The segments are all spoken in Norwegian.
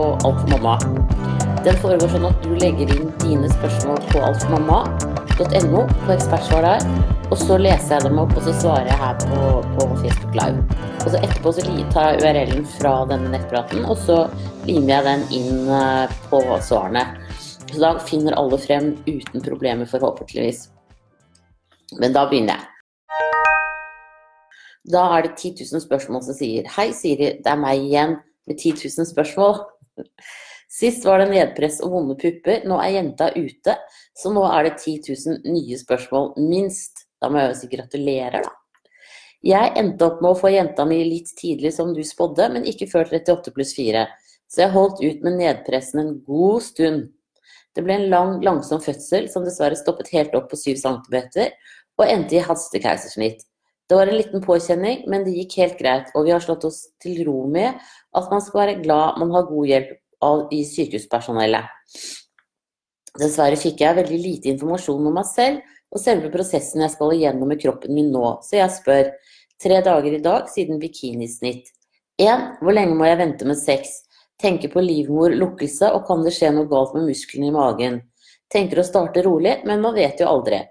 på Alt for mamma. Den foregår sånn at du legger inn dine spørsmål på altformamma.no på ekspertsvar der. Og så leser jeg dem opp, og så svarer jeg her på, på Facebook Live. Og så etterpå så tar jeg URL-en fra denne nettpraten, og så limer jeg den inn eh, på svarene. Så da finner alle frem uten problemer, forhåpentligvis. Men da begynner jeg. Da er det 10 000 spørsmål som sier Hei, Siri, det er meg igjen med 10 000 spørsmål. Sist var det nedpress og vonde pupper, nå er jenta ute, så nå er det 10 000 nye spørsmål, minst. Da må jeg jo si gratulerer, da. Jeg endte opp med å få jenta mi litt tidlig som du spådde, men ikke før 38 pluss 4, så jeg holdt ut med nedpressen en god stund. Det ble en lang, langsom fødsel som dessverre stoppet helt opp på 7 cm, og endte i hastekeisersnitt. Det var en liten påkjenning, men det gikk helt greit, og vi har slått oss til ro med at man skal være glad man har god hjelp av, i sykehuspersonellet. Dessverre fikk jeg veldig lite informasjon om meg selv og selve prosessen jeg skal igjennom med kroppen min nå, så jeg spør tre dager i dag siden bikinisnitt. 1. Hvor lenge må jeg vente med sex? Tenker på livmor, lukkelse, og kan det skje noe galt med musklene i magen? Tenker å starte rolig, men man vet jo aldri.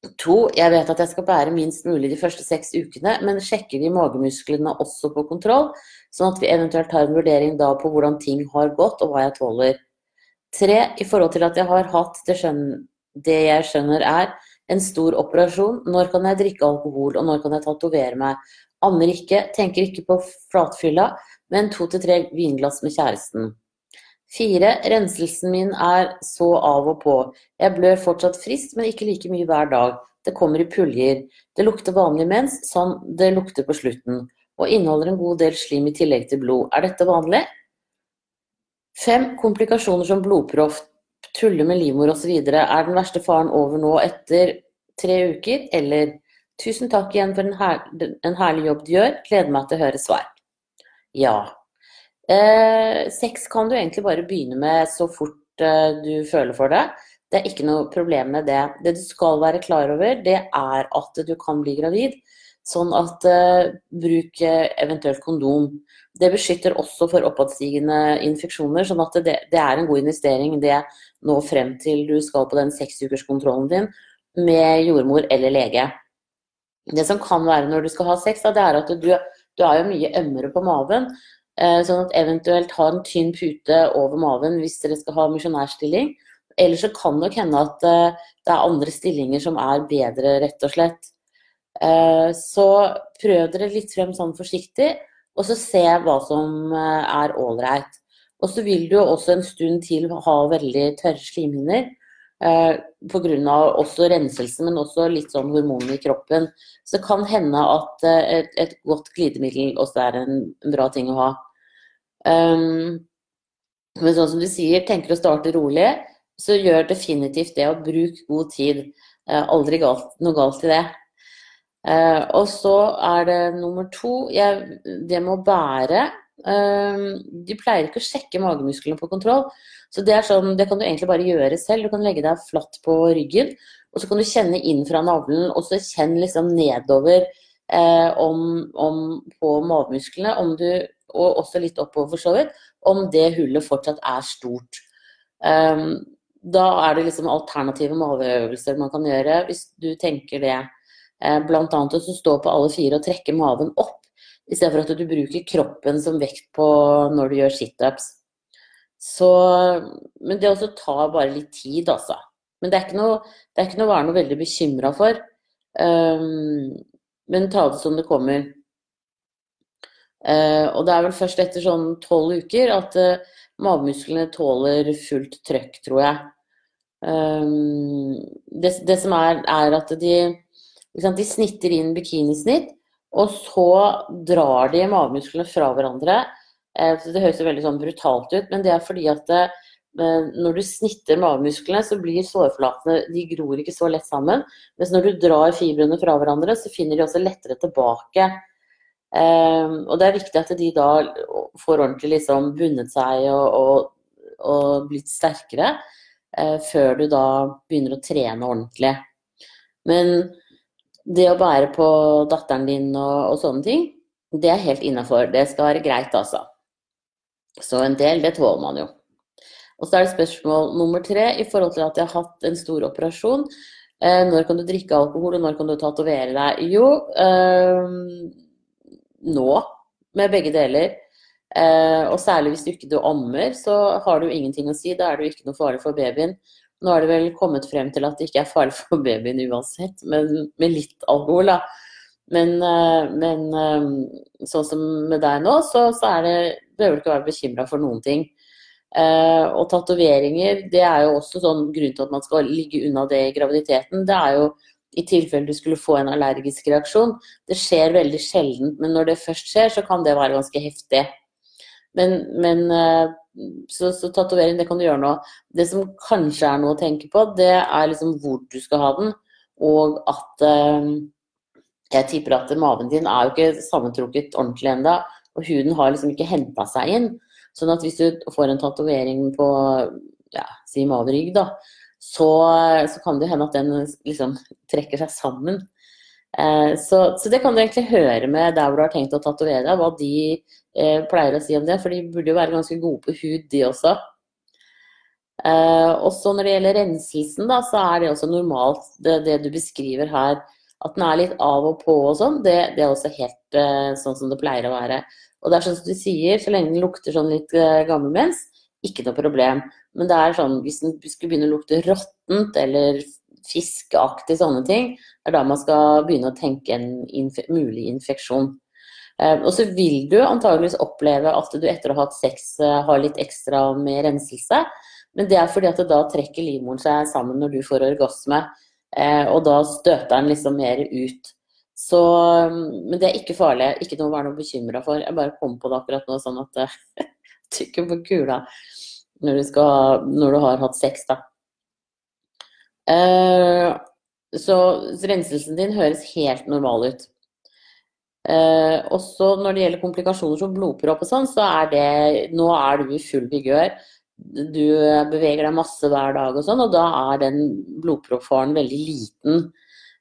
To, jeg vet at jeg skal bære minst mulig de første seks ukene, men sjekker vi magemusklene også på kontroll, sånn at vi eventuelt tar en vurdering da på hvordan ting har gått og hva jeg tåler. Tre, i forhold til at jeg har hatt det, skjøn det jeg skjønner er en stor operasjon, når kan jeg drikke alkohol, og når kan jeg tatovere meg? Anner ikke, tenker ikke på flatfylla, men to til tre vinglass med kjæresten. Fire, renselsen min er så av og på. Jeg blør fortsatt friskt, men ikke like mye hver dag. Det kommer i puljer. Det lukter vanlig mens, sånn det lukter på slutten. Og inneholder en god del slim i tillegg til blod. Er dette vanlig? Fem, komplikasjoner som blodproff, tulle med livmor osv. Er den verste faren over nå etter tre uker, eller Tusen takk igjen for en, her en herlig jobb du gjør. Gleder meg til å høre svar. Ja. Eh, sex kan du egentlig bare begynne med så fort eh, du føler for det. Det er ikke noe problem med det. Det du skal være klar over, det er at du kan bli gravid. Sånn at eh, bruk eh, eventuelt kondom. Det beskytter også for oppadstigende infeksjoner, sånn at det, det, er en god investering det nå frem til du skal på den seksukerskontrollen din med jordmor eller lege. Det som kan være når du skal ha sex, da, det er at du, du er jo mye ømmere på maven. Eh, sånn at eventuelt ha en tynn pute over maven hvis dere skal ha misjonærstilling. Eller så kan det nok hende at eh, det er andre stillinger som er bedre, rett og slett. Eh, så prøv dere litt frem sånn forsiktig, og så se hva som er ålreit. Og så vil du også en stund til ha veldig tørre slimhinner. Pga. også renselse, men også litt sånn hormoner i kroppen. Så det kan hende at et, et godt glidemiddel også er en bra ting å ha. Um, men sånn som du sier, tenker å starte rolig, så gjør definitivt det å bruke god tid. Uh, aldri galt, noe galt i det. Uh, og så er det nummer to jeg, det med å bære. Uh, de pleier ikke å sjekke magemusklene på kontroll. Så det, er sånn, det kan du egentlig bare gjøre selv. Du kan legge deg flatt på ryggen, og så kan du kjenne inn fra navlen, og så kjenn liksom nedover eh, om, om, på magemusklene. Om du og også litt oppover for så vidt, om det hullet fortsatt er stort. Um, da er det liksom alternative maveøvelser man kan gjøre, hvis du tenker det. Uh, blant annet å stå på alle fire og trekke maven opp, i stedet for at du bruker kroppen som vekt på når du gjør situps. Men det også tar bare litt tid, altså. Men det er ikke noe, det er ikke noe å være noe veldig bekymra for. Um, men ta det som det kommer. Uh, og det er vel først etter sånn tolv uker at uh, magemusklene tåler fullt trøkk, tror jeg. Um, det, det, som er, er at de, sant, de snitter inn bikinisnitt, og så drar de magemusklene fra hverandre. Det høres jo veldig sånn brutalt ut, men det er fordi at når du snitter magemusklene, så blir sårflatene De gror ikke så lett sammen. Mens når du drar fibrene fra hverandre, så finner de også lettere tilbake. Um, og det er viktig at de da får ordentlig liksom bundet seg og, og, og blitt sterkere uh, før du da begynner å trene ordentlig. Men det å bære på datteren din og, og sånne ting, det er helt innafor. Det skal være greit, altså. Så en del, det tåler man jo. Og så er det spørsmål nummer tre i forhold til at jeg har hatt en stor operasjon. Eh, når kan du drikke alkohol, og når kan du tatovere deg? Jo, eh, nå, med begge deler. Eh, og særlig hvis du ikke du ammer, så har du ingenting å si. Da er det jo ikke noe farlig for babyen. Nå har det vel kommet frem til at det ikke er farlig for babyen uansett, men med litt alkohol, da. Men, eh, men eh, sånn som med deg nå, så, så er det behøver du ikke være bekymra for noen ting. Eh, og tatoveringer, det er jo også sånn grunn til at man skal ligge unna det i graviditeten. Det er jo i tilfelle du skulle få en allergisk reaksjon. Det skjer veldig sjelden, men når det først skjer, så kan det være ganske heftig. Men, men eh, så, så tatovering, det kan du gjøre nå. Det som kanskje er noe å tenke på, det er liksom hvor du skal ha den, og at eh, Jeg tipper at maven din er jo ikke sammentrukket ordentlig ennå, og huden har liksom ikke henta seg inn. Sånn at hvis du får en tatovering på ja, si maverygg, da, så, så, kan det hende at den liksom trekker seg sammen. Eh, så, så, det kan du egentlig høre med der hvor du har tenkt å tatovere deg, hva de eh, pleier å si om det. For de burde jo være ganske gode på hud, de også. Eh, også når det gjelder renselsen, da, så er det også normalt, det, det, du beskriver her. At den er litt av og på og sånn, det, det, er også helt eh, sånn som det pleier å være. Og det er sånn som du sier, så lenge den lukter sånn litt gammelmens, ikke noe problem. Men det er sånn, hvis den skulle begynne å lukte råttent eller fiskeaktig sånne ting, det er da man skal begynne å tenke en inf mulig infeksjon. Uh, og så vil du antageligvis oppleve at du etter å ha hatt sex uh, har litt ekstra med renselse. Men det er fordi at da trekker livmoren seg sammen når du får orgasme. Og da støter den liksom mer ut. Så, men det er ikke farlig. Ikke noe å være noe bekymra for. Jeg bare kom på det akkurat nå, sånn at jeg trykker på kula når du, skal, når du, har hatt sex, da. Uh, så renselsen din høres helt normal ut. Uh, også når det gjelder komplikasjoner som blodpropp og sånn, så er det Nå er du i full vigør. Du beveger deg masse hver dag og sånn, og da er den blodproppfaren veldig liten.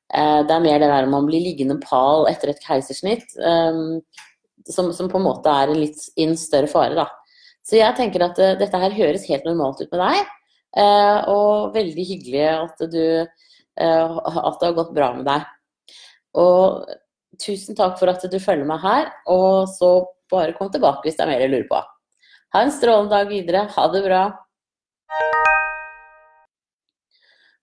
Eh, det er mer det der man blir liggende pal etter et keisersnitt, um, som, som, på en måte er en litt inn større fare, da. Så jeg tenker at uh, dette her høres helt normalt ut med deg, uh, og veldig hyggelig at du at det har gått bra med deg. Og tusen takk for at du følger meg her, og så bare kom tilbake hvis det er mer jeg lurer på. Ha en strålende dag videre. Ha det bra.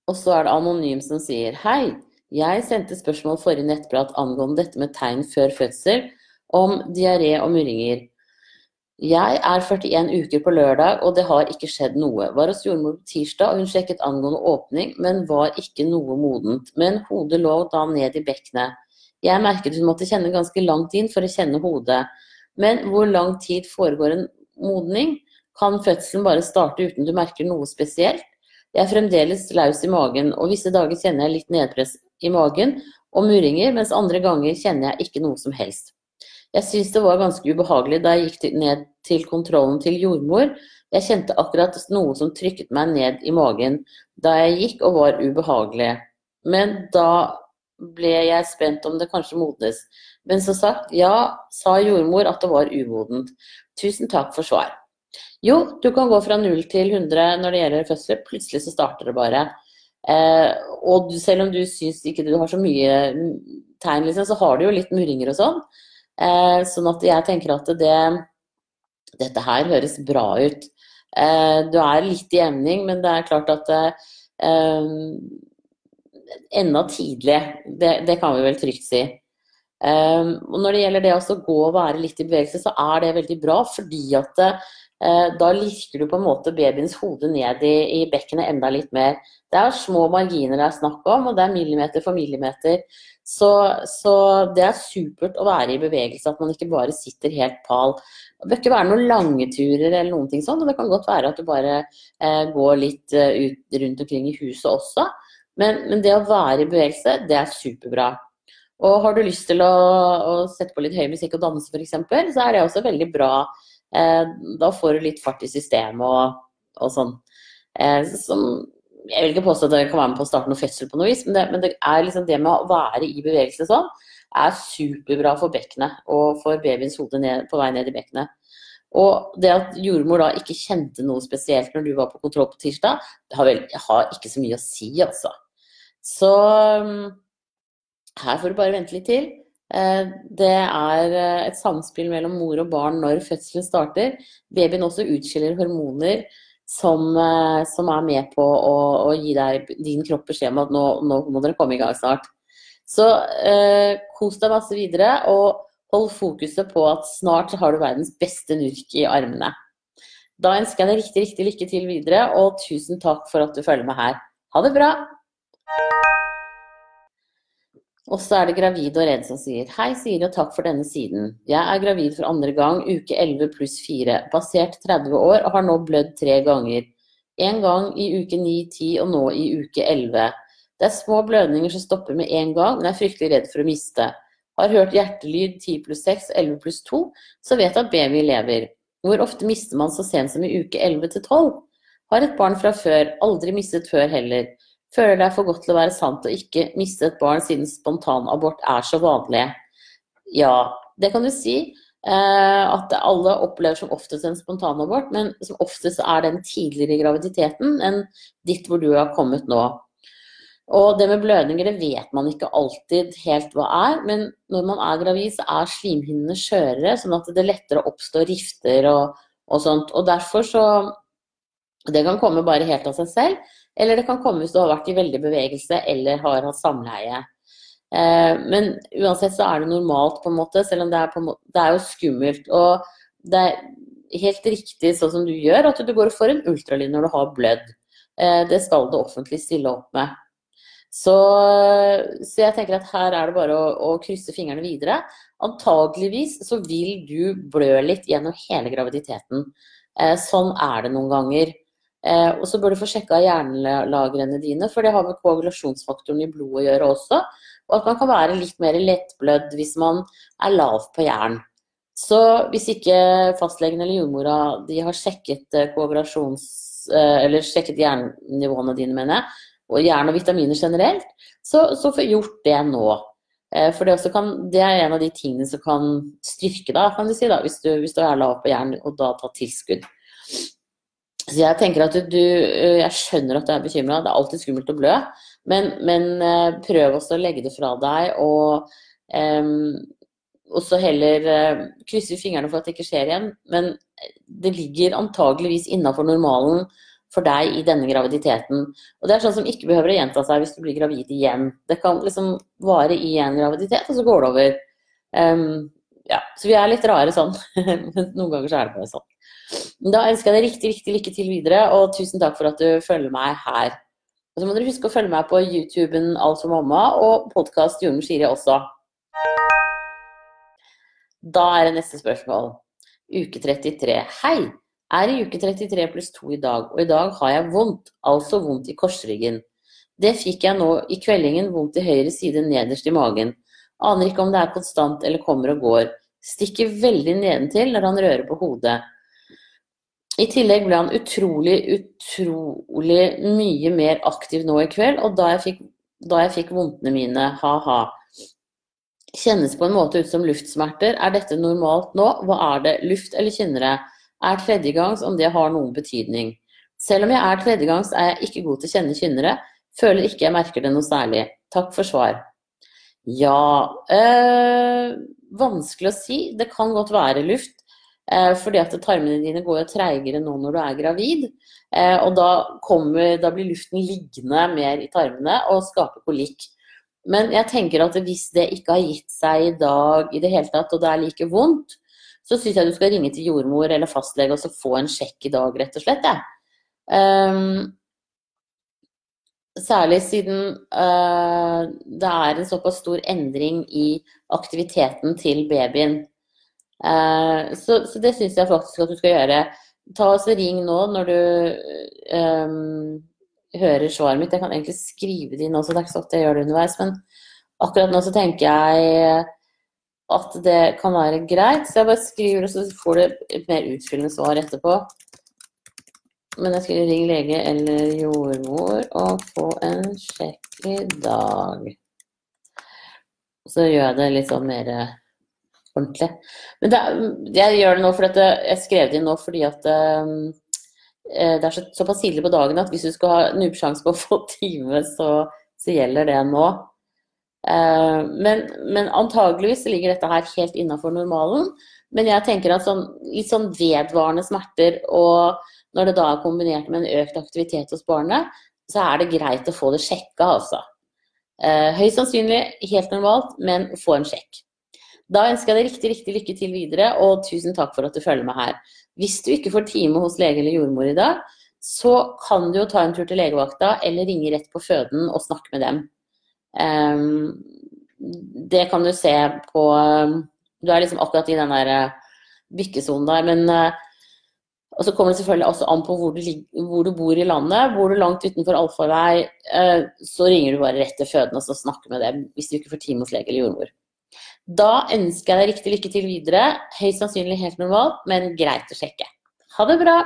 Og så er det Anonym som sier hei. Jeg sendte spørsmål forrige nettprat angående dette med tegn før fødsel, om diaré og murringer. Jeg er 41 uker på lørdag, og det har ikke skjedd noe. Var hos jordmor på tirsdag, og hun sjekket angående åpning, men var ikke noe modent. Men hodet lå da ned i bekkenet. Jeg merket hun måtte kjenne ganske langt inn for å kjenne hodet. Men hvor lang tid foregår en modning? Kan fødselen bare starte uten du merker noe spesielt? Jeg er fremdeles laus i magen, og visse dager kjenner jeg litt nedpress i magen og murringer, mens andre ganger kjenner jeg ikke noe som helst. Jeg syns det var ganske ubehagelig da jeg gikk ned til kontrollen til jordmor. Jeg kjente akkurat noe som trykket meg ned i magen da jeg gikk og var ubehagelig. Men da ble jeg spent om det kanskje modnes. Men som sagt, ja, sa jordmor at det var umodent. Tusen takk for svar. Jo, du kan gå fra 0 til 100 når det gjelder fødsel. Plutselig så starter det bare. Eh, og selv om du syns ikke du har så mye tegn, liksom, så har du jo litt murringer og sånn. Eh, sånn at jeg tenker at det, dette her høres bra ut. Eh, du er litt i emning, men det er klart at Enda tidlig, det, det, kan vi vel trygt si. Um, og når det gjelder det å gå og være litt i bevegelse, så er det veldig bra, fordi at da lirker du på en måte babyens hode ned i, i bekkenet enda litt mer. Det er små marginer det er snakk om, og det er millimeter for millimeter. Så, så, det er supert å være i bevegelse, at man ikke bare sitter helt pal. Det bør ikke være noen lange turer eller noen ting sånn, og det kan godt være at du bare eh, går litt uh, ut rundt omkring i huset også. Men, men, det å være i bevegelse, det er superbra. Og har du lyst til å, å sette på litt høy musikk og danse f.eks., så er det også veldig bra Eh, da får du litt fart i systemet og, og sånn. Eh, som, jeg vil ikke påstå at det kan være med på å starte noe fødsel på noe vis, men det, men det liksom det med å være i bevegelse sånn, er superbra for bekkenet og for babyens hode ned, på vei ned i bekkenet. Og det at jordmor da ikke kjente noe spesielt når du var på kontroll på tirsdag, det har, vel, har ikke så mye å si, altså. Så mm, her får du bare vente litt til. Eh, det er eh, et samspill mellom mor og barn når fødselen starter. Babyen også utskiller hormoner som, eh, som er med på å, å, gi deg din kropp beskjed om at nå, nå må dere komme i gang snart. Så eh, kos deg masse videre. og Hold fokuset på at snart har du verdens beste nurk i armene. Da ønsker jeg deg riktig, riktig lykke til videre, og tusen takk for at du følger med her. Ha det bra! Og så er det gravid og redd som sier Hei, Siri, og takk for denne siden. Jeg er gravid for andre gang, uke 11 pluss 4. Basert 30 år og har nå blødd tre ganger. En gang i uke 9, 10 og nå i uke 11. Det er små blødninger som stopper med en gang, men jeg er fryktelig redd for å miste. Har hørt hjertelyd 10 pluss 6, 11 pluss 2, så vet jeg at baby lever. Hvor ofte mister man så sent som i uke 11 til 12? Har et barn fra før, aldri mistet før heller. Føler det er for godt til å være sant å ikke miste et barn siden spontanabort er så vanlig. Ja, det kan du si. Eh, at alle opplever som oftest en spontanabort, men som oftest er den tidligere graviditeten enn ditt hvor du har kommet nå. Og det med blødninger, det vet man ikke alltid helt hva er. Men når man er gravid, så er slimhinnene skjørere, sånn at det lettere oppstår rifter og, og sånt. Og derfor så Det kan komme bare helt av seg selv. Eller det kan komme hvis du har vært i veldig bevegelse eller har hatt samleie. Eh, men uansett så er det normalt, på en måte, selv om det er, måte, det er jo skummelt. Og det er helt riktig sånn som du gjør, at du går og får en ultralyd når du har blødd. Eh, det skal det offentlig stille opp med. Så, så, jeg tenker at her er det bare å, å, krysse fingrene videre. Antageligvis så vil du blø litt gjennom hele graviditeten. Eh, sånn er det noen ganger. Eh, og så bør du få sjekka jernlagrene dine, for det har med koagulasjonsfaktoren i blodet å gjøre også. Og at man kan være litt mer lettblødd hvis man er lav på jern. Så hvis ikke fastlegen eller jordmora de har sjekket eh, koagulasjons... Eh, eller sjekket jernnivåene dine, mener jeg, og jern og vitaminer generelt, så, så få gjort det nå. Eh, for det, kan, det, er en av de tingene som kan styrke deg, kan du si, da, hvis, du, hvis du er lav på jern og da tar tilskudd. Så jeg tenker at du, eh, jeg skjønner at du er bekymra, det er alltid skummelt å blø, men, men eh, prøv også å legge det fra deg. og um, så heller uh, krysse fingrene for at det ikke skjer igjen. Men det ligger antageligvis innafor normalen for deg i denne graviditeten. Og det er sånn som ikke behøver å gjenta seg hvis du blir gravid igjen. Det kan liksom vare i en graviditet, og så går det over. Um, ja, så vi er litt rare sånn. Men noen ganger så er det bare sånn. Da ønsker jeg deg riktig, riktig lykke til videre, og tusen takk for at du følger meg her. Og så må dere huske å følge meg på YouTuben Alt for mamma og podkast Jordmor Siri også. Da er det neste spørsmål. Uke 33. Hei! Er i uke 33 pluss 2 i dag, og i dag har jeg vondt, altså vondt i korsryggen. Det fikk jeg nå i kveldingen, vondt i høyre side nederst i magen. Aner ikke om det er konstant eller kommer og går. Stikker veldig nedentil når han rører på hodet. I tillegg ble han utrolig, utrolig mye mer aktiv nå i kveld, og da jeg fikk, da jeg fikk vondtene mine, ha-ha. Kjennes på en måte ut som luftsmerter. Er dette normalt nå? Hva er det, luft eller kynnere? er tredjegangs om det har noen betydning. Selv om jeg er tredjegangs, er jeg ikke god til å kjenne kynnere. Føler ikke jeg merker det noe særlig. Takk for svar. Ja øh, Vanskelig å si. Det kan godt være luft. Eh, fordi at tarmene dine går jo treigere nå når du er gravid. Eh, og da, kommer, da, blir luften liggende mer i tarmene og skaper kolikk. Men jeg tenker at hvis det ikke har gitt seg i dag i det hele tatt, og det er like vondt, så syns jeg du skal ringe til jordmor eller fastlege og så få en sjekk i dag, rett og slett. Ja. Um, særlig siden uh, det er en såpass stor endring i aktiviteten til babyen. Uh, så, så, det syns jeg faktisk at du skal gjøre. Ta oss og Ring nå når du um, hører svaret mitt. Jeg kan egentlig skrive det inn også, det er ikke så ofte jeg gjør det underveis. Men akkurat nå så tenker jeg at det kan være greit. Så jeg bare skriver det, så får du et mer utfyllende svar etterpå. Men jeg skulle 'ring lege eller jordmor og få en sjekk i dag'. Så gjør jeg det litt sånn mer ordentlig. Men det, jeg gjør det nå fordi at jeg skrev det inn nå fordi at um, det er så, såpass tidlig på dagen at hvis du skal ha nubbsjanse på å få time, så, så, gjelder det nå. Uh, men, men antageligvis ligger dette her helt innafor normalen. Men jeg tenker at sånn, litt sånn vedvarende smerter, og når det da er kombinert med en økt aktivitet hos barnet, så er det greit å få det sjekka, altså. Uh, høyst sannsynlig helt normalt, men få en sjekk. Da ønsker jeg deg riktig, riktig lykke til videre, og tusen takk for at du følger med her. Hvis du ikke får time hos lege eller jordmor i dag, så kan du jo ta en tur til legevakta eller ringe rett på føden og snakke med dem. Um, det kan du se på Du er liksom akkurat i den der bykkesonen der, men uh, og så kommer det selvfølgelig også an på hvor du, hvor du, bor i landet. Bor du langt utenfor allfarvei, uh, så ringer du bare rett til føden og snakker med dem hvis du ikke får time hos lege eller jordmor. Da ønsker jeg deg riktig lykke til videre. Høyst sannsynlig helt normalt, men greit å sjekke. Ha det bra!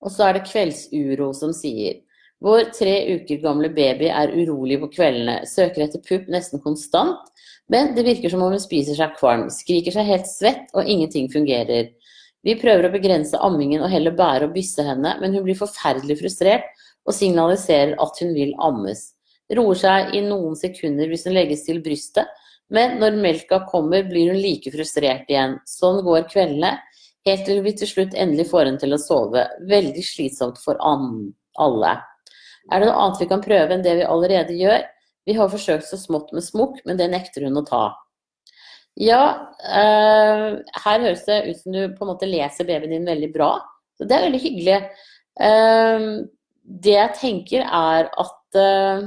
Og så er det Kveldsuro som sier Vår tre uker gamle baby er urolig på kveldene, søker etter pupp nesten konstant, men det virker som om hun spiser seg kvalm, skriker seg helt svett, og ingenting fungerer. Vi prøver å begrense ammingen og heller bære og bysse henne, men hun blir forferdelig frustrert og signaliserer at hun vil ammes roer seg i noen sekunder hvis hun legges til brystet, men når melka kommer, blir hun like frustrert igjen. Sånn går kveldene, helt til vi til slutt endelig får henne til å sove. Veldig slitsomt for alle. Er det noe annet vi kan prøve enn det vi allerede gjør? Vi har forsøkt så smått med smokk, men det nekter hun å ta. Ja, uh, her høres det ut som du på en måte leser babyen din veldig bra. Så det er veldig hyggelig. Uh, det jeg tenker er at Eh,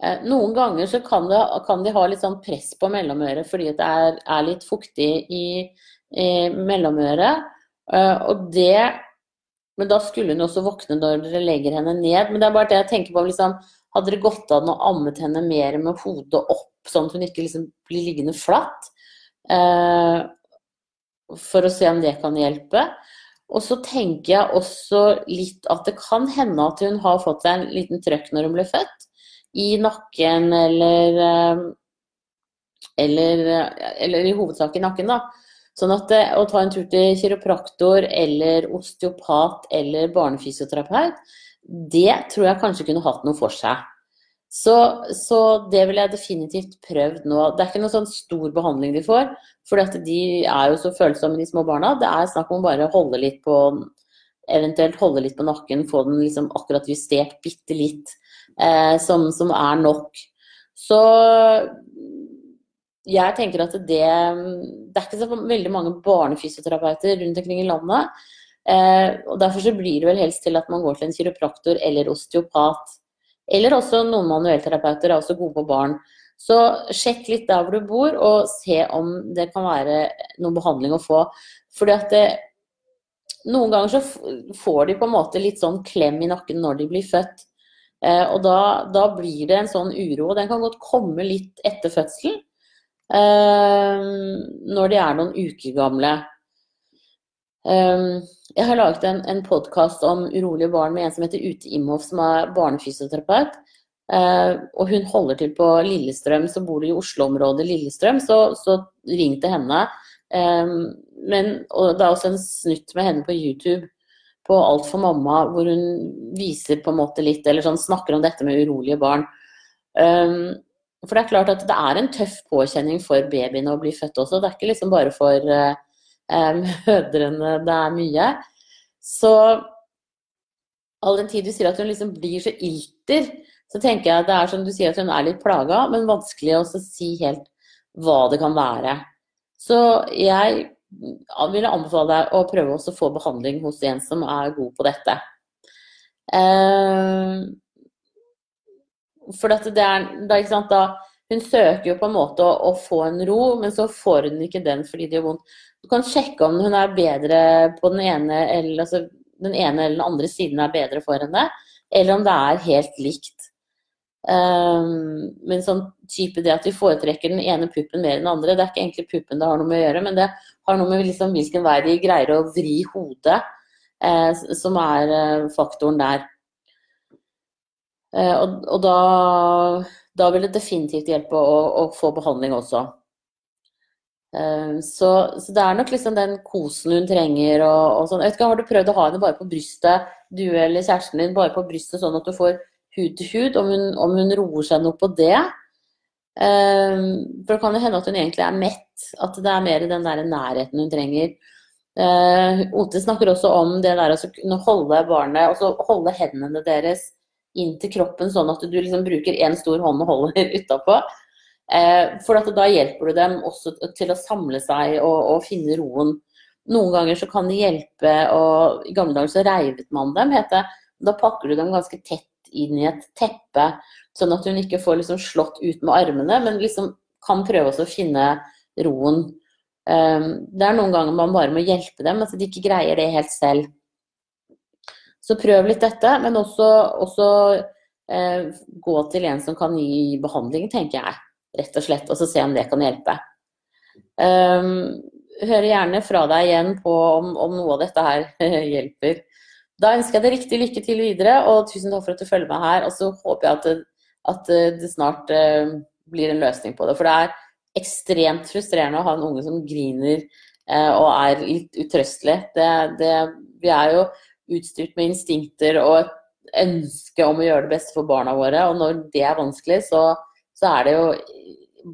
noen ganger så kan, det, kan, de ha litt sånn press på mellomøret fordi det er, er litt fuktig i, i mellomøret. Eh, og det Men da skulle hun også våkne når dere legger henne ned. Men det er bare det jeg tenker på. Liksom, hadde det gått an å ammet henne mer med hodet opp, sånn at hun ikke liksom blir liggende flatt? Eh, for å se om det kan hjelpe. Og så tenker jeg også litt at det kan hende at hun har fått seg en liten trøkk når hun ble født i nakken eller eh, eller, eller, i hovedsak i nakken, da. Sånn at eh, å ta en tur til kiropraktor eller osteopat eller barnefysioterapeut, det tror jeg kanskje kunne hatt noe for seg. Så, så, det ville jeg definitivt prøvd nå. Det er ikke noe sånn stor behandling de får, for de er jo så følsomme, de små barna. Det er snakk om bare å holde litt på Eventuelt holde litt på nakken, få den liksom akkurat justert bitte litt eh, som, som, er nok. Så jeg tenker at det Det er ikke så veldig mange barnefysioterapeuter rundt omkring i landet. Eh, og Derfor så blir det vel helst til at man går til en kiropraktor eller osteopat. Eller også noen manuellterapeuter er også gode på barn. Så sjekk litt der hvor du bor, og se om det kan være noen behandling å få. Fordi at det, noen ganger så får de på en måte litt sånn klem i nakken når de blir født. Eh, og da, da, blir det en sånn uro. og Den kan godt komme litt etter fødselen. Eh, når de er noen uker gamle. Eh, jeg har laget en, en podkast om urolige barn med en som heter Ute Imhoff, som er barnefysioterapeut. og hun holder til på Lillestrøm, så bor du i Oslo-området Lillestrøm, så, så ring til henne. men, og det er også en snutt med henne på YouTube på Alt for mamma, hvor hun viser på en måte litt, eller sånn snakker om dette med urolige barn. Um, for det er klart at det er en tøff påkjenning for babyene å bli født også. Det er ikke liksom bare for uh, mødrene det er mye. Så all den tid du sier at hun liksom blir så ilter, så tenker jeg at det er som du sier at hun er litt plaga, men vanskelig å si helt hva det kan være. Så jeg vil jeg anbefale deg å prøve å få behandling hos en som er god på dette. For dette, det er, da, da, Hun søker jo på en måte å, å, få en ro, men så får hun ikke den fordi det gjør vondt. Du kan sjekke om hun er bedre på den ene eller altså, den ene eller den andre siden er bedre for henne, eller om det er helt likt. Um, men sånn type det at vi foretrekker den ene puppen mer enn den andre, det er ikke egentlig puppen det har noe med å gjøre, men det har noe med liksom hvilken vei de greier å vri hodet, eh, som er eh, faktoren der. Eh, og, og da, da vil det definitivt hjelpe å, å få behandling også. Eh, så, så, det er nok liksom den kosen hun trenger og, og sånn. Jeg vet ikke, Har du prøvd å ha henne bare på brystet, du eller kjæresten din, bare på brystet, sånn at du får hud til hud? Om hun, om hun roer seg noe på det? Eh, for det kan jo hende at hun egentlig er mett, at det er mer den der nærheten hun trenger. Uh, Ote snakker også om det der å kunne holde barnet, altså holde hendene deres inn til kroppen, sånn at du liksom bruker én stor hånd og holder utapå. Uh, for da hjelper du dem også til å samle seg og, og, finne roen. Noen ganger så kan det hjelpe, og i gamle dager så reivet man dem, het det. Da pakker du dem ganske tett inn i et teppe, sånn at hun ikke får liksom slått ut med armene, men liksom kan prøve å finne roen. Ehm, det er noen ganger man bare må hjelpe dem, altså de ikke greier det helt selv. Så prøv litt dette, men også, også eh, gå til en som kan gi behandling, tenker jeg. Rett og slett, og så se om det kan hjelpe. Um, hør gjerne fra deg igjen på om, om noe av dette her hjelper. Da ønsker jeg deg riktig lykke til videre, og tusen takk for at du følger meg her. Og så håper jeg at det, at det snart uh, blir en løsning på det. For det er ekstremt frustrerende å ha en unge som griner uh, og er litt utrøstelig. Det, det, vi er jo utstyrt med instinkter og et ønske om å gjøre det beste for barna våre. Og når det er vanskelig, så, så er det jo,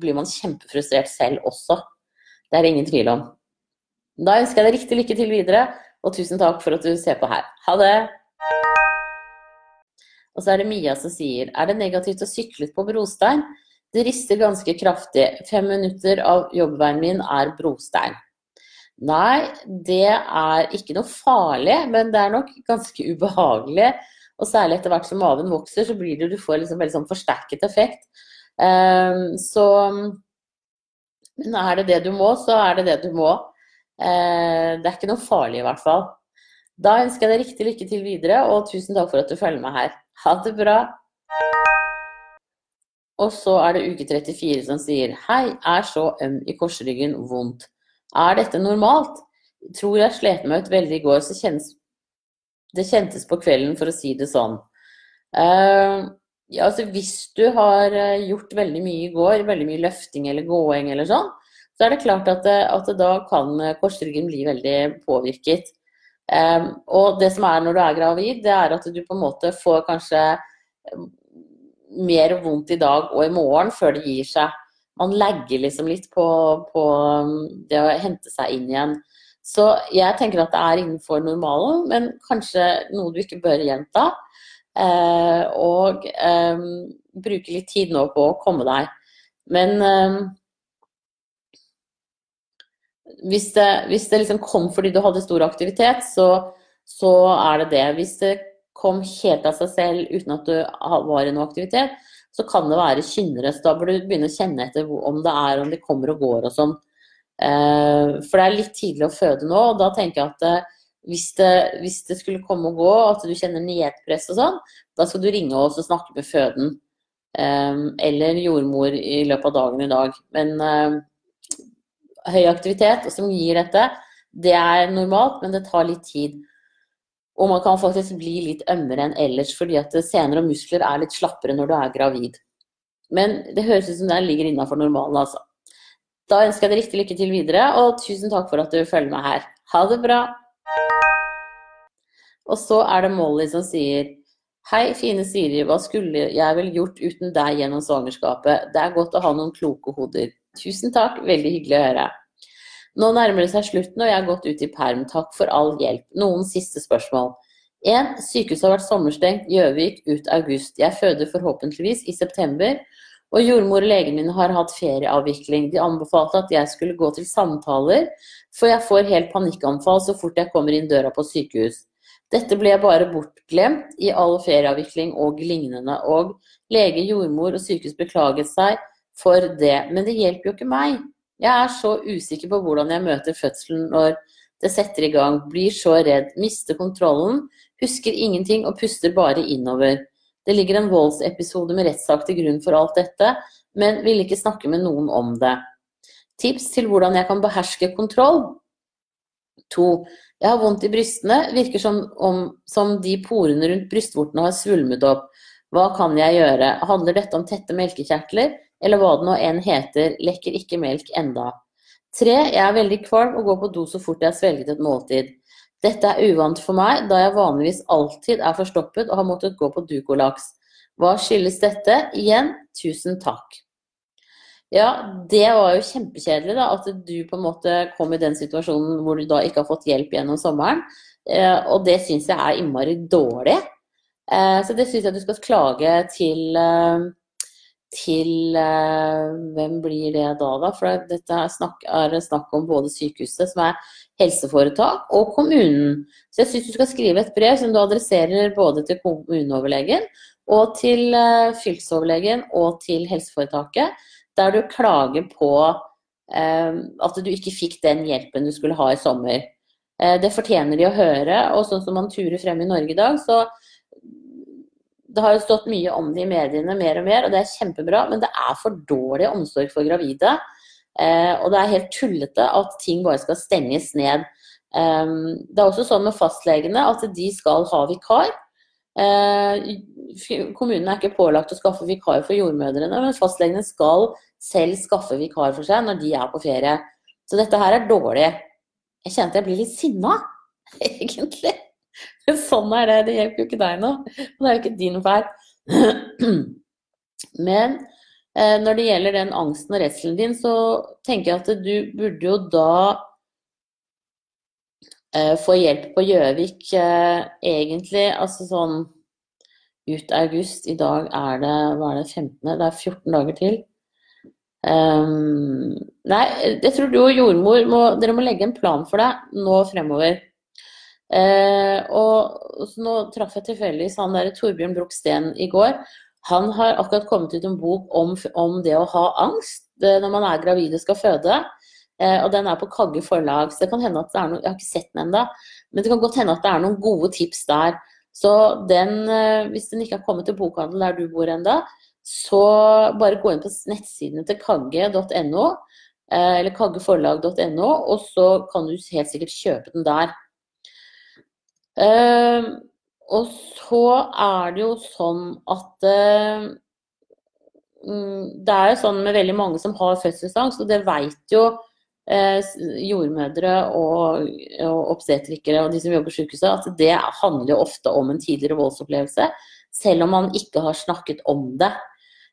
blir man kjempefrustrert selv også. Det er det ingen tvil om. Da ønsker jeg deg riktig lykke til videre, og tusen takk for at du ser på her. Ha det! Og så er det Mia som sier Er det negativt å sykle på brostein? Det rister ganske kraftig. Fem minutter av jobbveien min er brostein. Nei, det er ikke noe farlig, men det er nok ganske ubehagelig. Og særlig etter hvert som maven vokser, så blir det, du får liksom veldig sånn forsterket effekt. Um, så Men er det det du må, så er det det du må. Uh, det er ikke noe farlig, i hvert fall. Da ønsker jeg deg riktig lykke til videre, og tusen takk for at du følger med her. Ha det bra. Og så er det uke 34 som sier Hei, er så øm i korsryggen vondt. Er dette normalt? Tror jeg slet meg ut veldig i går, så kjennes det kjentes på kvelden, for å si det sånn. Uh, ja, altså hvis du har eh, gjort veldig mye i går, veldig mye løfting eller gåing eller sånn, så er det klart at, eh, at da kan korsryggen bli veldig påvirket. Um, og det som er når du er gravid, det er at du på en måte får kanskje mer vondt i dag og i morgen før det gir seg. Man legger liksom litt på, på um, det å hente seg inn igjen. Så jeg tenker at det er innenfor normalen, men kanskje noe du ikke bør gjenta. Uh, og um, bruke litt tid nå på å komme deg. Men eh, hvis det, hvis det liksom kom fordi du hadde stor aktivitet, så, så er det det. Hvis det kom helt av seg selv uten at du var i noe aktivitet, så kan det være kynnere. Så da bør du begynne å kjenne etter om det er, om de kommer og går og sånn. Eh, for det er litt tidlig å føde nå, og da tenker jeg at eh, hvis det, hvis det skulle komme og gå, at du kjenner nedpress og sånn, da skal du ringe oss og snakke med føden. Eh, eller jordmor i løpet av dagen i dag. Men høy aktivitet som gir dette, det er normalt, men det tar litt tid. Og man kan faktisk bli litt ømmere enn ellers, fordi at sener og muskler er litt slappere når du er gravid. Men det høres ut som det ligger innafor normalen, altså. Da ønsker jeg deg riktig lykke til videre, og tusen takk for at du følger meg her. Ha det bra! Og så er det Molly som sier Hei, fine Siri, hva skulle jeg vel gjort uten deg gjennom svangerskapet? Det er godt å ha noen kloke hoder. Tusen takk, veldig hyggelig å høre. Nå nærmer det seg slutten, og jeg har gått ut i perm. Takk for all hjelp. Noen siste spørsmål. 1. Sykehuset har vært sommerstengt. Gjøvik ut august. Jeg føder forhåpentligvis i september. Og jordmor og legen min har hatt ferieavvikling. De anbefalte at jeg skulle gå til samtaler, for jeg får helt panikkanfall så fort jeg kommer inn døra på sykehus. Dette ble bare bortglemt i all ferieavvikling og lignende. Og lege, jordmor og sykehus beklaget seg for det. Men det hjelper jo ikke meg. Jeg er så usikker på hvordan jeg møter fødselen når det setter i gang. Blir så redd, mister kontrollen, husker ingenting og puster bare innover. Det ligger en voldsepisode med rettssak til grunn for alt dette, men vil ikke snakke med noen om det. Tips til hvordan jeg kan beherske kontroll? 2. Jeg har vondt i brystene, virker som, om, som de porene rundt brystvortene har svulmet opp. Hva kan jeg gjøre? Handler dette om tette melkekjertler, eller hva det nå enn heter, lekker ikke melk enda. Tre, jeg er veldig kvalm og går på do så fort jeg har svelget et måltid. Dette er uvant for meg, da jeg vanligvis alltid er forstoppet og har måttet gå på Ducolaks. Hva skyldes dette? Igjen, tusen takk. Ja, det var jo kjempekjedelig da, at du på en måte kom i den situasjonen hvor du da ikke har fått hjelp gjennom sommeren. Eh, og det syns jeg er innmari dårlig. Eh, så det syns jeg du skal klage til eh, til Hvem blir det da, da? For dette er snakk, er snakk om både sykehuset, som er helseforetak, og kommunen. Så jeg syns du skal skrive et brev som du adresserer både til kommuneoverlegen og til fylkesoverlegen og til helseforetaket der du klager på eh, at du ikke fikk den hjelpen du skulle ha i sommer. Eh, det fortjener de å høre, og sånn som man turer frem i Norge i dag, så det har jo stått mye om det i mediene mer og mer, og det er kjempebra, men det er for dårlig omsorg for gravide. Eh, og det er helt tullete at ting bare skal stenges ned. Eh, det er også sånn med fastlegene at de skal ha vikar. Eh, kommunen er ikke pålagt å skaffe vikar for jordmødrene, men fastlegene skal selv skaffe vikar for seg når de er på ferie. Så dette her er dårlig. Jeg kjente jeg blir litt sinna, egentlig. Sånn er det. Det hjelper jo ikke deg nå. Det er jo ikke din feil. Men eh, når det gjelder den angsten og redselen din, så tenker jeg at du burde jo da eh, få hjelp på Gjøvik eh, egentlig, altså sånn ut august. I dag er det, hva er det, 15. Det er 14 dager til. Um, nei, jeg tror du og jordmor må, dere må legge en plan for deg nå fremover. Uh, og så nå traff jeg tilfeldigvis han der Torbjørn Brook-Steen i går. Han har akkurat kommet ut en bok om, om det å ha angst det, når man er gravid og skal føde. Eh, og den er på Kagge forlag, så det kan hende at det er noen Jeg har ikke sett den ennå, men det kan godt hende at det er noen gode tips der. Så den, eh, hvis den ikke har kommet til bokhandel der du bor ennå, så bare gå inn på nettsidene til kagge.no, eh, eller kaggeforlag.no, og så kan du helt sikkert kjøpe den der. Eh, og så er det jo sånn at eh, mm, Det er jo sånn med veldig mange som har fødselsangst, og det veit jo jordmødre og, og obstetrikere og de som jobber på sykehuset, at det handler jo ofte om en tidligere voldsopplevelse, selv om man ikke har snakket om det.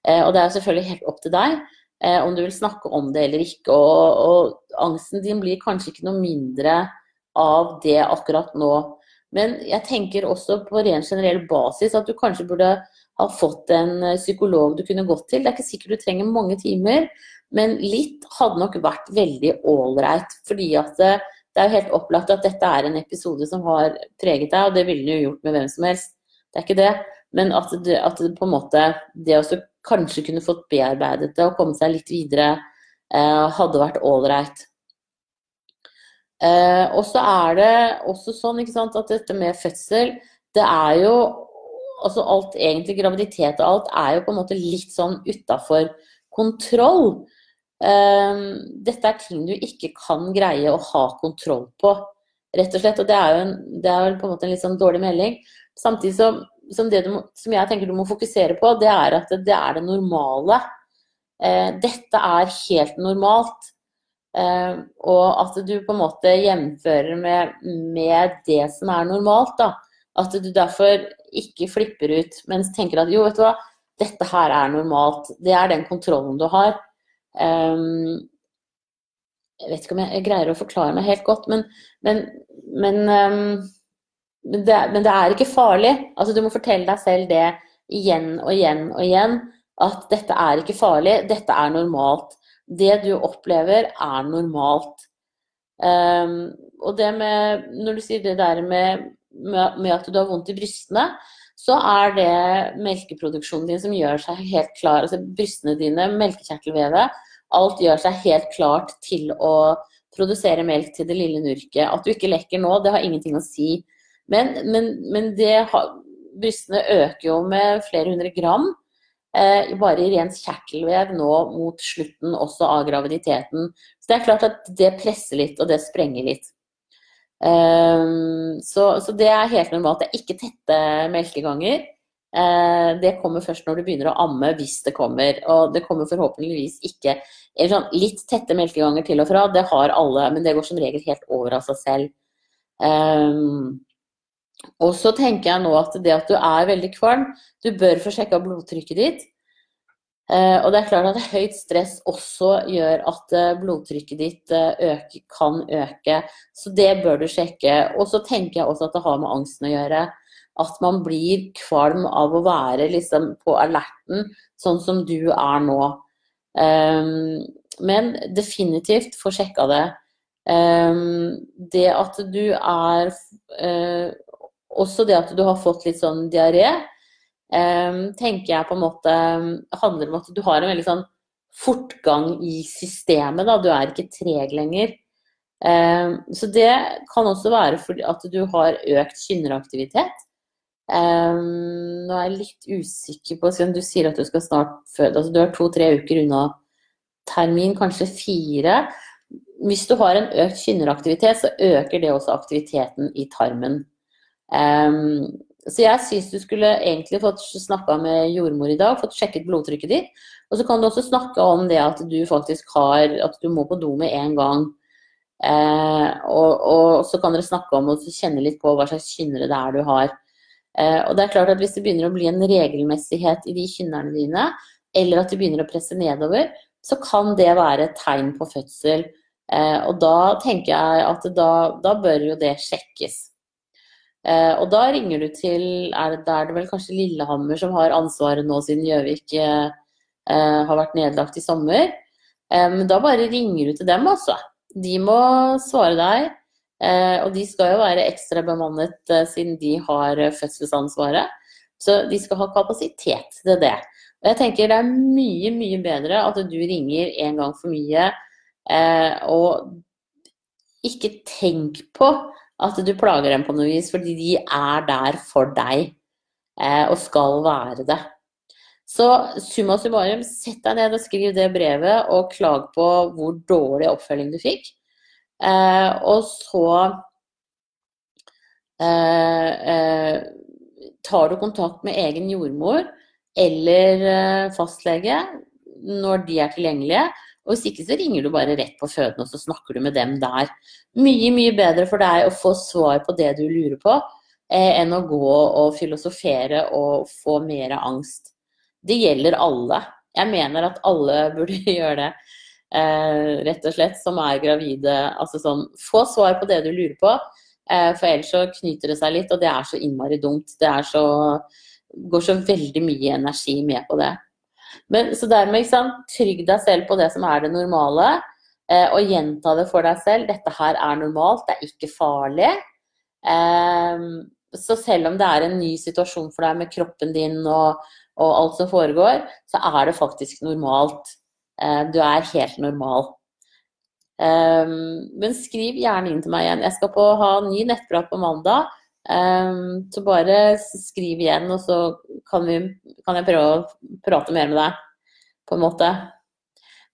Eh, og det er selvfølgelig helt opp til deg eh, om du vil snakke om det eller ikke. Og, og angsten din blir kanskje ikke noe mindre av det akkurat nå. Men jeg tenker også på ren generell basis at du kanskje burde ha fått en eh, psykolog du kunne gått til. Det er ikke sikkert du trenger mange timer, men litt hadde nok vært veldig ålreit. Fordi at det, det, er jo helt opplagt at dette er en episode som har preget deg, og det ville jo gjort med hvem som helst. Det er ikke det. Men at det, at det på en måte Det å kanskje kunne fått bearbeidet det og kommet seg litt videre, eh, hadde vært ålreit. Eh, og så er det også sånn sant, at dette med fødsel, det er jo Altså alt, egentlig graviditet og alt, er jo på en måte litt sånn utafor kontroll. Eh, dette er ting du ikke kan greie å ha kontroll på, rett og slett. Og det er jo en, det er på en måte en litt sånn dårlig melding. Samtidig som, som, må, som, jeg tenker du må fokusere på, det er at det er det normale. Eh, dette er helt normalt. Eh, og at du på en måte jevnfører med, med, det som er normalt. Da. At du derfor ikke flipper ut, men tenker at jo, vet du hva, dette her er normalt. Det er den kontrollen du har. Um, jeg vet ikke om jeg greier å forklare meg helt godt, men, men, men um, det, men det, er ikke farlig. Altså, du må fortelle deg selv det igjen og igjen og igjen. At dette er ikke farlig, dette er normalt. Det du opplever, er normalt. Um, og det med Når du sier det der med, med, at du har vondt i brystene, så er det melkeproduksjonen din som gjør seg helt klar. Altså brystene dine, melkekjertelvevet, alt gjør seg helt klart til å produsere melk til det lille nurket. At du ikke lekker nå, det har ingenting å si. Men, men, men har, brystene øker jo med flere hundre gram. Eh, bare i rent kjertelvev nå mot slutten også av graviditeten. Så det er klart at det presser litt, og det sprenger litt. Um, så, så, det er helt normalt. Det er ikke tette melkeganger. Eh, det kommer først når du begynner å amme, hvis det kommer. Og det kommer forhåpentligvis ikke sånn, Litt tette melkeganger til og fra, det har alle, men det går som regel helt over av seg selv. Og så tenker jeg nå at det at du er veldig kvalm, du bør få sjekka blodtrykket ditt. Uh, og det er klart at høyt stress også gjør at uh, blodtrykket ditt øker, kan øke. Så det bør du sjekke. Og så tenker jeg også at det har med angsten å gjøre at man blir kvalm av å være liksom på alerten, sånn som du er nå. Um, men definitivt få sjekka det. Um, det at du er Også det at du har fått litt sånn diaré, um, tenker jeg på en måte handler om at du har en veldig sånn fortgang i systemet. Da. Du er ikke treg lenger. så det kan også være fordi at du har økt kynneraktivitet. Nå er jeg litt usikker på Du sier at du skal snart føde. Altså, du er to-tre uker unna termin, kanskje fire. Hvis du har en økt kynneraktivitet, så øker det også aktiviteten i tarmen. Um, så jeg syns du skulle egentlig fått snakka med jordmor i dag, fått sjekket blodtrykket ditt. Og så kan du også snakke om det at du faktisk har At du må på do med en gang. Eh, og, og, så kan dere snakke om og kjenne litt på hva slags kynnere det er du har. Eh, og det er klart at Hvis det begynner å bli en regelmessighet i de kynnerne dine, eller at de begynner å presse nedover, så kan det være et tegn på fødsel. Eh, og da tenker jeg at da, da bør jo det sjekkes. Eh, og da ringer du til er det, Da er det vel kanskje Lillehammer som har ansvaret nå, siden Gjøvik har vært nedlagt i sommer. Men da bare ringer du til dem, altså. De må svare deg. Eh, og de skal jo være ekstra bemannet eh, siden de har eh, fødselsansvaret. Så de skal ha kapasitet til det. Og jeg tenker det er mye, mye bedre at du ringer en gang for mye. og ikke tenk på at du plager dem på noe vis, fordi de er der for deg. og skal være det. Så summa summarum, sett deg ned og skriv det brevet, og klag på hvor dårlig oppfølging du fikk. Eh, og så eh, eh, tar du kontakt med egen jordmor eller fastlege når de er tilgjengelige. Og hvis ikke så ringer du bare rett på føden og så snakker du med dem der. Mye, mye bedre for deg å få svar på det du lurer på, eh, enn å gå og filosofere og få mer angst. Det gjelder alle. Jeg mener at alle burde gjøre det eh, rett og slett, som er gravide. Altså sånn Få svar på det du lurer på, eh, for ellers så knyter det seg litt, og det er så innmari dumt. Det så går så veldig mye energi med på det. Men, så dermed, trygg deg selv på det som er det normale, eh, og gjenta det for deg selv. Dette her er normalt, det er ikke farlig. Eh, så selv om det er en ny situasjon for deg med kroppen din og, og alt som foregår, så er det faktisk normalt. Eh, du er helt normal. Um, men skriv gjerne inn til meg igjen. Jeg skal på, ha ny nettprat på mandag. Um, så bare skriv igjen, og så kan, vi, kan, jeg prøve å prate mer med deg. På en måte.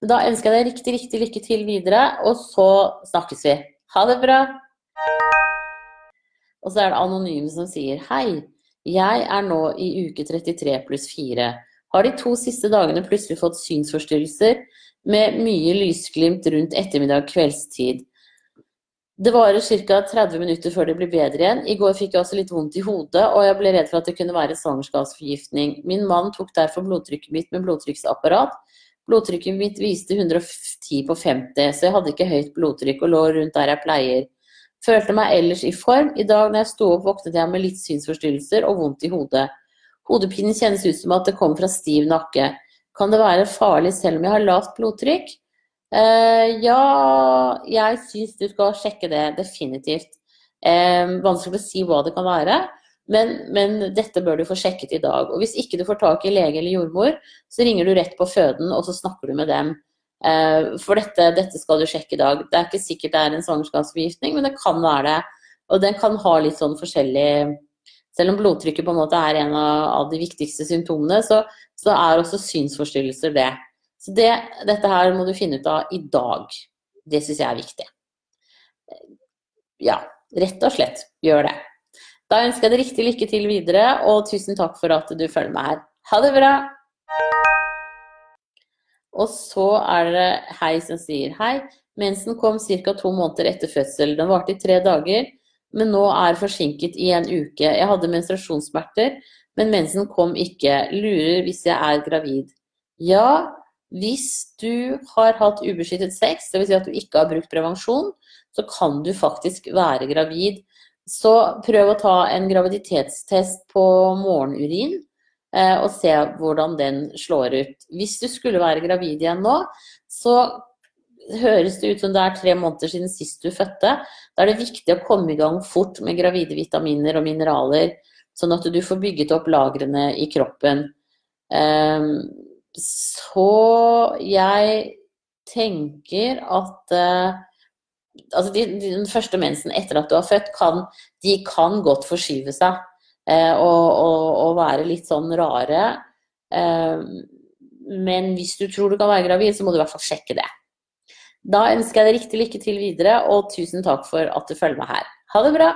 Men da ønsker jeg deg riktig, riktig lykke til videre, og så snakkes vi. Ha det bra! Og så er det anonym som sier hei. Jeg er nå i uke 33 pluss 4 har de to siste dagene plutselig fått synsforstyrrelser med mye lysglimt rundt ettermiddag og kveldstid. Det varer ca. 30 minutter før det blir bedre igjen. I går fikk jeg også litt vondt i hodet, og jeg ble redd for at det kunne være svangerskapsforgiftning. Min mann tok derfor blodtrykket mitt med blodtrykksapparat. Blodtrykket mitt viste 110 på 50, så jeg hadde ikke høyt blodtrykk og lå rundt der jeg pleier. Følte meg ellers i form. I dag når jeg sto opp, våknet jeg med litt synsforstyrrelser og vondt i hodet. Hodepinen kjennes ut som at det kommer fra stiv nakke. Kan det være farlig selv om jeg har lavt blodtrykk? Uh, ja, jeg syns du skal sjekke det, definitivt. Uh, vanskelig å si hva det kan være, men, men, dette bør du få sjekket i dag. Og hvis ikke du får tak i lege eller jordmor, så ringer du rett på føden, og så snakker du med dem. Uh, for dette, dette, skal du sjekke i dag. Det er ikke sikkert det er en svangerskapsforgiftning, men det kan være det. Og den kan ha litt sånn forskjellig selv om blodtrykket på en måte er en av de viktigste symptomene, så, så er også synsforstyrrelser det. Så det, dette her må du finne ut av i dag. Det syns jeg er viktig. Ja, rett og slett gjør det. Da ønsker jeg deg riktig lykke til videre, og tusen takk for at du følger med her. Ha det bra! Og så er det Hei som sier hei. Mensen kom ca. to måneder etter fødsel. Den varte i tre dager, men nå er forsinket i en uke. Jeg hadde menstruasjonssmerter, men mensen kom ikke. Lurer hvis jeg er gravid. Ja, hvis du har hatt ubeskyttet sex, dvs. Si at du ikke har brukt prevensjon, så kan du faktisk være gravid. Så prøv å ta en graviditetstest på morgenurin eh, og se hvordan den slår ut. Hvis du skulle være gravid igjen nå, så høres det ut som det er tre måneder siden sist du fødte. Da er det viktig å komme i gang fort med gravide vitaminer og mineraler, sånn at du får bygget opp lagrene i kroppen. Um, så jeg tenker at uh, altså de, de, den første mensen etter at du har født, kan, de kan godt forskyve seg uh, og, og, og, være litt sånn rare. Uh, men hvis du tror du kan være gravid, så må du i hvert fall sjekke det. Da ønsker jeg deg riktig lykke til videre, og tusen takk for at du følger meg her. Ha det bra!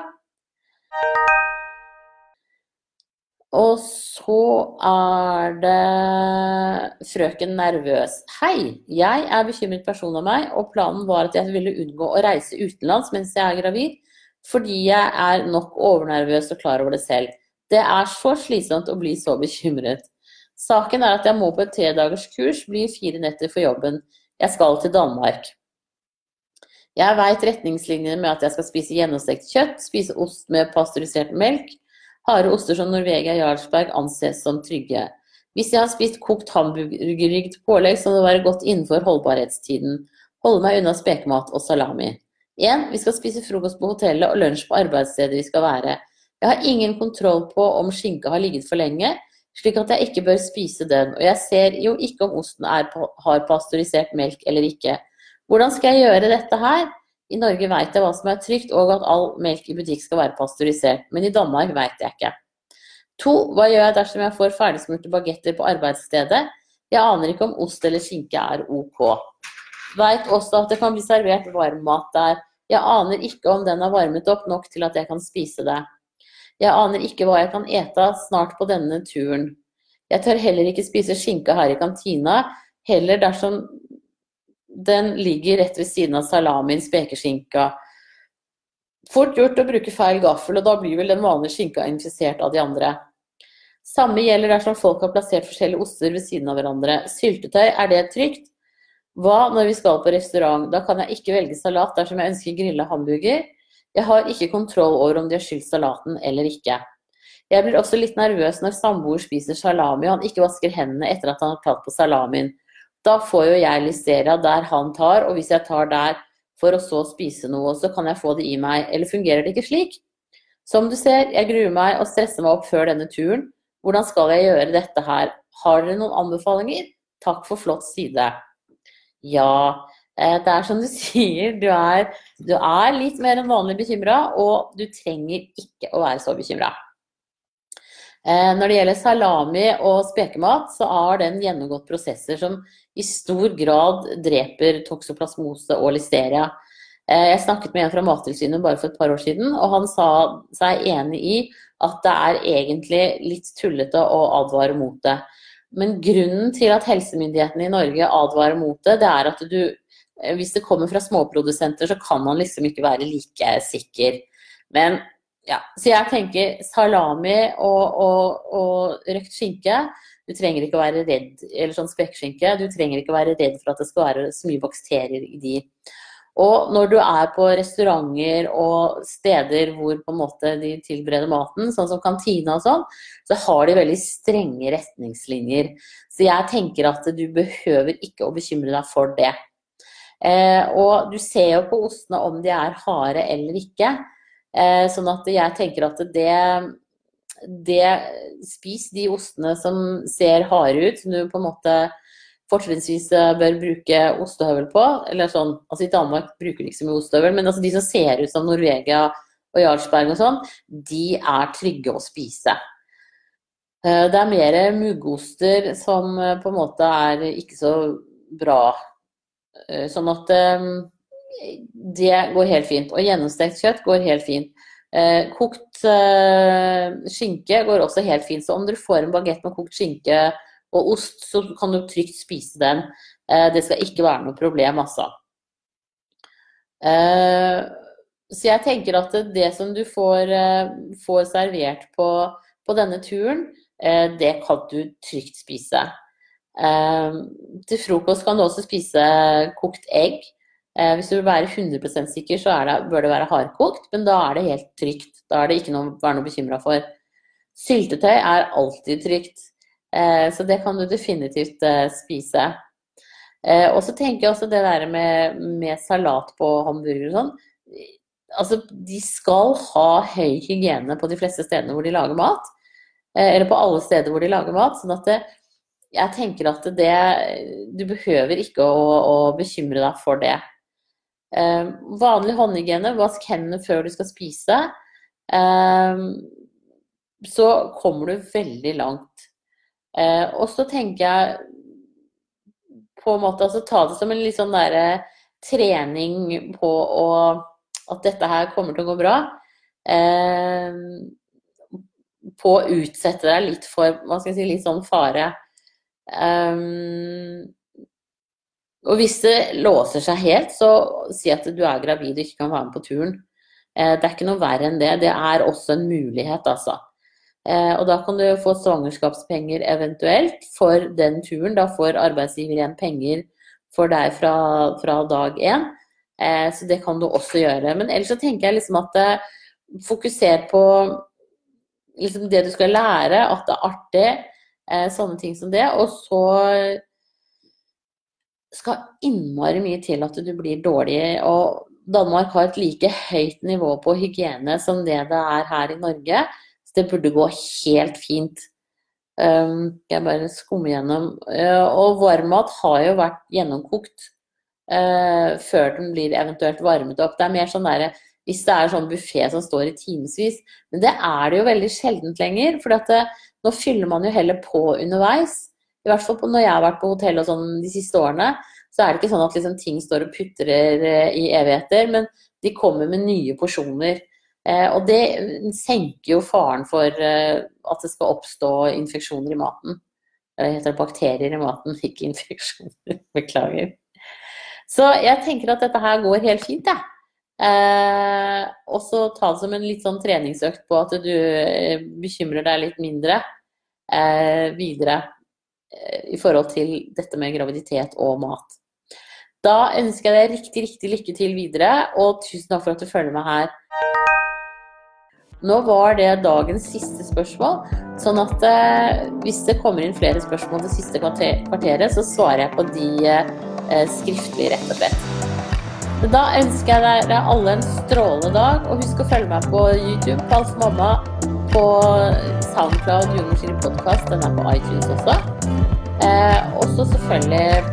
Og så er det frøken Nervøs. Hei, jeg er bekymret person av meg, og planen var at jeg ville unngå å reise utenlands mens jeg er gravid, fordi jeg er nok overnervøs og klar over det selv. Det er så slitsomt å bli så bekymret. Saken er at jeg må på et tredagerskurs, blir fire netter for jobben. Jeg skal til Danmark. Jeg veit retningslinjene med at jeg skal spise gjennomstekt kjøtt, spise ost med pasteurisert melk, Harde oster som Norvegia Jarlsberg anses som trygge. Hvis jeg har spist kokt hamburgerrygg pålegg, så må det være godt innenfor holdbarhetstiden. Holde meg unna spekemat og salami. 1. Vi skal spise frokost på hotellet og lunsj på arbeidsstedet vi skal være. Jeg har ingen kontroll på om skinka har ligget for lenge, slik at jeg ikke bør spise den. Og jeg ser jo ikke om osten er, har pasteurisert melk eller ikke. Hvordan skal jeg gjøre dette her? I Norge vet jeg hva som er trygt, og at all melk i butikk skal være pasteurisert. Men i Danmark vet jeg ikke. To, hva gjør jeg dersom jeg får ferdigsmurte bagetter på arbeidsstedet? Jeg aner ikke om ost eller skinke er ok. Veit også at det kan bli servert varmmat der. Jeg aner ikke om den er varmet opp nok til at jeg kan spise det. Jeg aner ikke hva jeg kan ete snart på denne turen. Jeg tør heller ikke spise skinke her i kantina, heller dersom den ligger rett ved siden av salamien, spekeskinka. Fort gjort å bruke feil gaffel, og da blir vel den vanlige skinka infisert av de andre. Samme gjelder dersom folk har plassert forskjellige oster ved siden av hverandre. Syltetøy, er det trygt? Hva når vi skal på restaurant? Da kan jeg ikke velge salat dersom jeg ønsker grilla hamburger. Jeg har ikke kontroll over om de har skylt salaten eller ikke. Jeg blir også litt nervøs når samboer spiser salami og han ikke vasker hendene etter at han har tatt på salamien. Da får jo jeg listeria der han tar, og hvis jeg tar der for å så spise noe, så kan jeg få det i meg. Eller fungerer det ikke slik? Som du ser, jeg gruer meg og stresser meg opp før denne turen. Hvordan skal jeg gjøre dette her? Har dere noen anbefalinger? Takk for flott side. Ja, eh, det er som du sier, du er, du er litt mer enn vanlig bekymra, og du trenger ikke å være så bekymra. Eh, når det gjelder salami og spekemat, så har den gjennomgått prosesser som i stor grad dreper toksoplasmose og listeria. Eh, jeg snakket med en fra Mattilsynet bare for et par år siden, og han sa seg enig i at det er egentlig litt tullete å advare mot det. Men grunnen til at helsemyndighetene i Norge advarer mot det, det er at du eh, hvis det kommer fra småprodusenter, så kan man liksom ikke være like sikker. Men ja, så jeg tenker salami og, og, og røkt skinke. Du trenger ikke å være redd eller sånn spekkskinke, du trenger ikke å være redd for at det skal være så mye bakterier i de. Og når du er på restauranter og steder hvor på en måte de tilbereder maten, sånn som kantina og sånn, så har de veldig strenge retningslinjer. Så jeg tenker at du behøver ikke å bekymre deg for det. Eh, og du ser jo på ostene om de er harde eller ikke. Eh, sånn at jeg tenker at det, det Spis de ostene som ser harde ut, som du på en måte fortrinnsvis eh, bør bruke ostehøvel på. Eller sånn, altså I Danmark bruker de ikke så mye ostehøvel, men altså de som ser ut som Norvegia og Jarlsberg og sånn, de er trygge å spise. Eh, det er mer muggoster som på en måte er ikke så bra. Sånn at det går helt fint. Og gjennomstekt kjøtt går helt fint. Eh, kokt eh, skinke går også helt fint. Så om du får en bagett med kokt skinke og ost, så kan du trygt spise den. Eh, det skal ikke være noe problem, altså. Eh, så jeg tenker at det som du får, eh, får servert på, på, denne turen, eh, det kan du trygt spise. Til frokost kan du også spise kokt egg. Eh, hvis du vil være 100% sikker, så det, bør det være hardkokt, men da er det helt trygt. Da er det ikke noe å være noe bekymra for. Syltetøy er alltid trygt, eh, så det kan du definitivt eh, spise. Og så tenker jeg også det der med, med salat på hamburger og sånn. Altså, de skal ha høy hygiene på de fleste stedene hvor de lager mat. Eller på alle steder hvor de lager mat. sånn at det, jeg tenker at det Du behøver ikke å, å bekymre deg for det. Eh, vanlig håndhygiene, vask hendene før du skal spise. Eh, så kommer du veldig langt. Eh, og så tenker jeg på en måte altså ta det som en litt sånn derre trening på å At dette her kommer til å gå bra. På å utsette deg litt for hva skal jeg si, litt sånn fare. Um, og hvis det låser seg helt, så si at du er gravid og ikke kan være med på turen. Eh, det er ikke noe verre enn det. Det er også en mulighet, altså. Eh, og da kan du få svangerskapspenger eventuelt for den turen. Da får arbeidsgiver igjen penger for deg fra, fra dag én. Eh, så det kan du også gjøre. Men ellers så tenker jeg liksom at fokuser på liksom det du skal lære, at det er artig. Sånne ting som det. Og så skal innmari mye til at du blir dårlig. Og Danmark har et like høyt nivå på hygiene som det det er her i Norge. Så det burde gå helt fint. Um, jeg bare skummer gjennom. Uh, og varmmat har jo vært gjennomkokt uh, før den blir eventuelt varmet opp. Det er mer sånn derre hvis det er sånn buffé som står i timevis. Men det er det jo veldig sjeldent lenger. For uh, nå fyller man jo heller på underveis. I hvert fall når jeg har vært på hotell og sånn de siste årene, så er det ikke sånn at liksom ting står og putrer eh, i evigheter, men de kommer med nye porsjoner. Eh, og det senker jo faren for eh, at det skal oppstå infeksjoner i maten. Eller heter det bakterier i maten, ikke infeksjoner. Beklager. Så jeg tenker at dette her går helt fint, jeg. Eh, og så ta det som en litt sånn treningsøkt på at du bekymrer deg litt mindre eh, videre i forhold til dette med graviditet og mat. Da ønsker jeg deg riktig, riktig lykke til videre, og tusen takk for at du følger med her. Nå var det dagens siste spørsmål, sånn at eh, hvis det kommer inn flere spørsmål det siste kvarteret, så svarer jeg på de eh, skriftlig, rett og slett. Da ønsker jeg dere alle en strålende dag, og husk å følge meg på YouTube, Kall mamma, på SoundCloud, Jordmors podkast, den er på iTunes også. Eh, og så selvfølgelig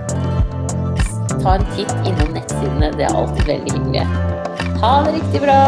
ta en titt innom nettsidene. Det er alltid veldig hyggelig. Ha det riktig bra!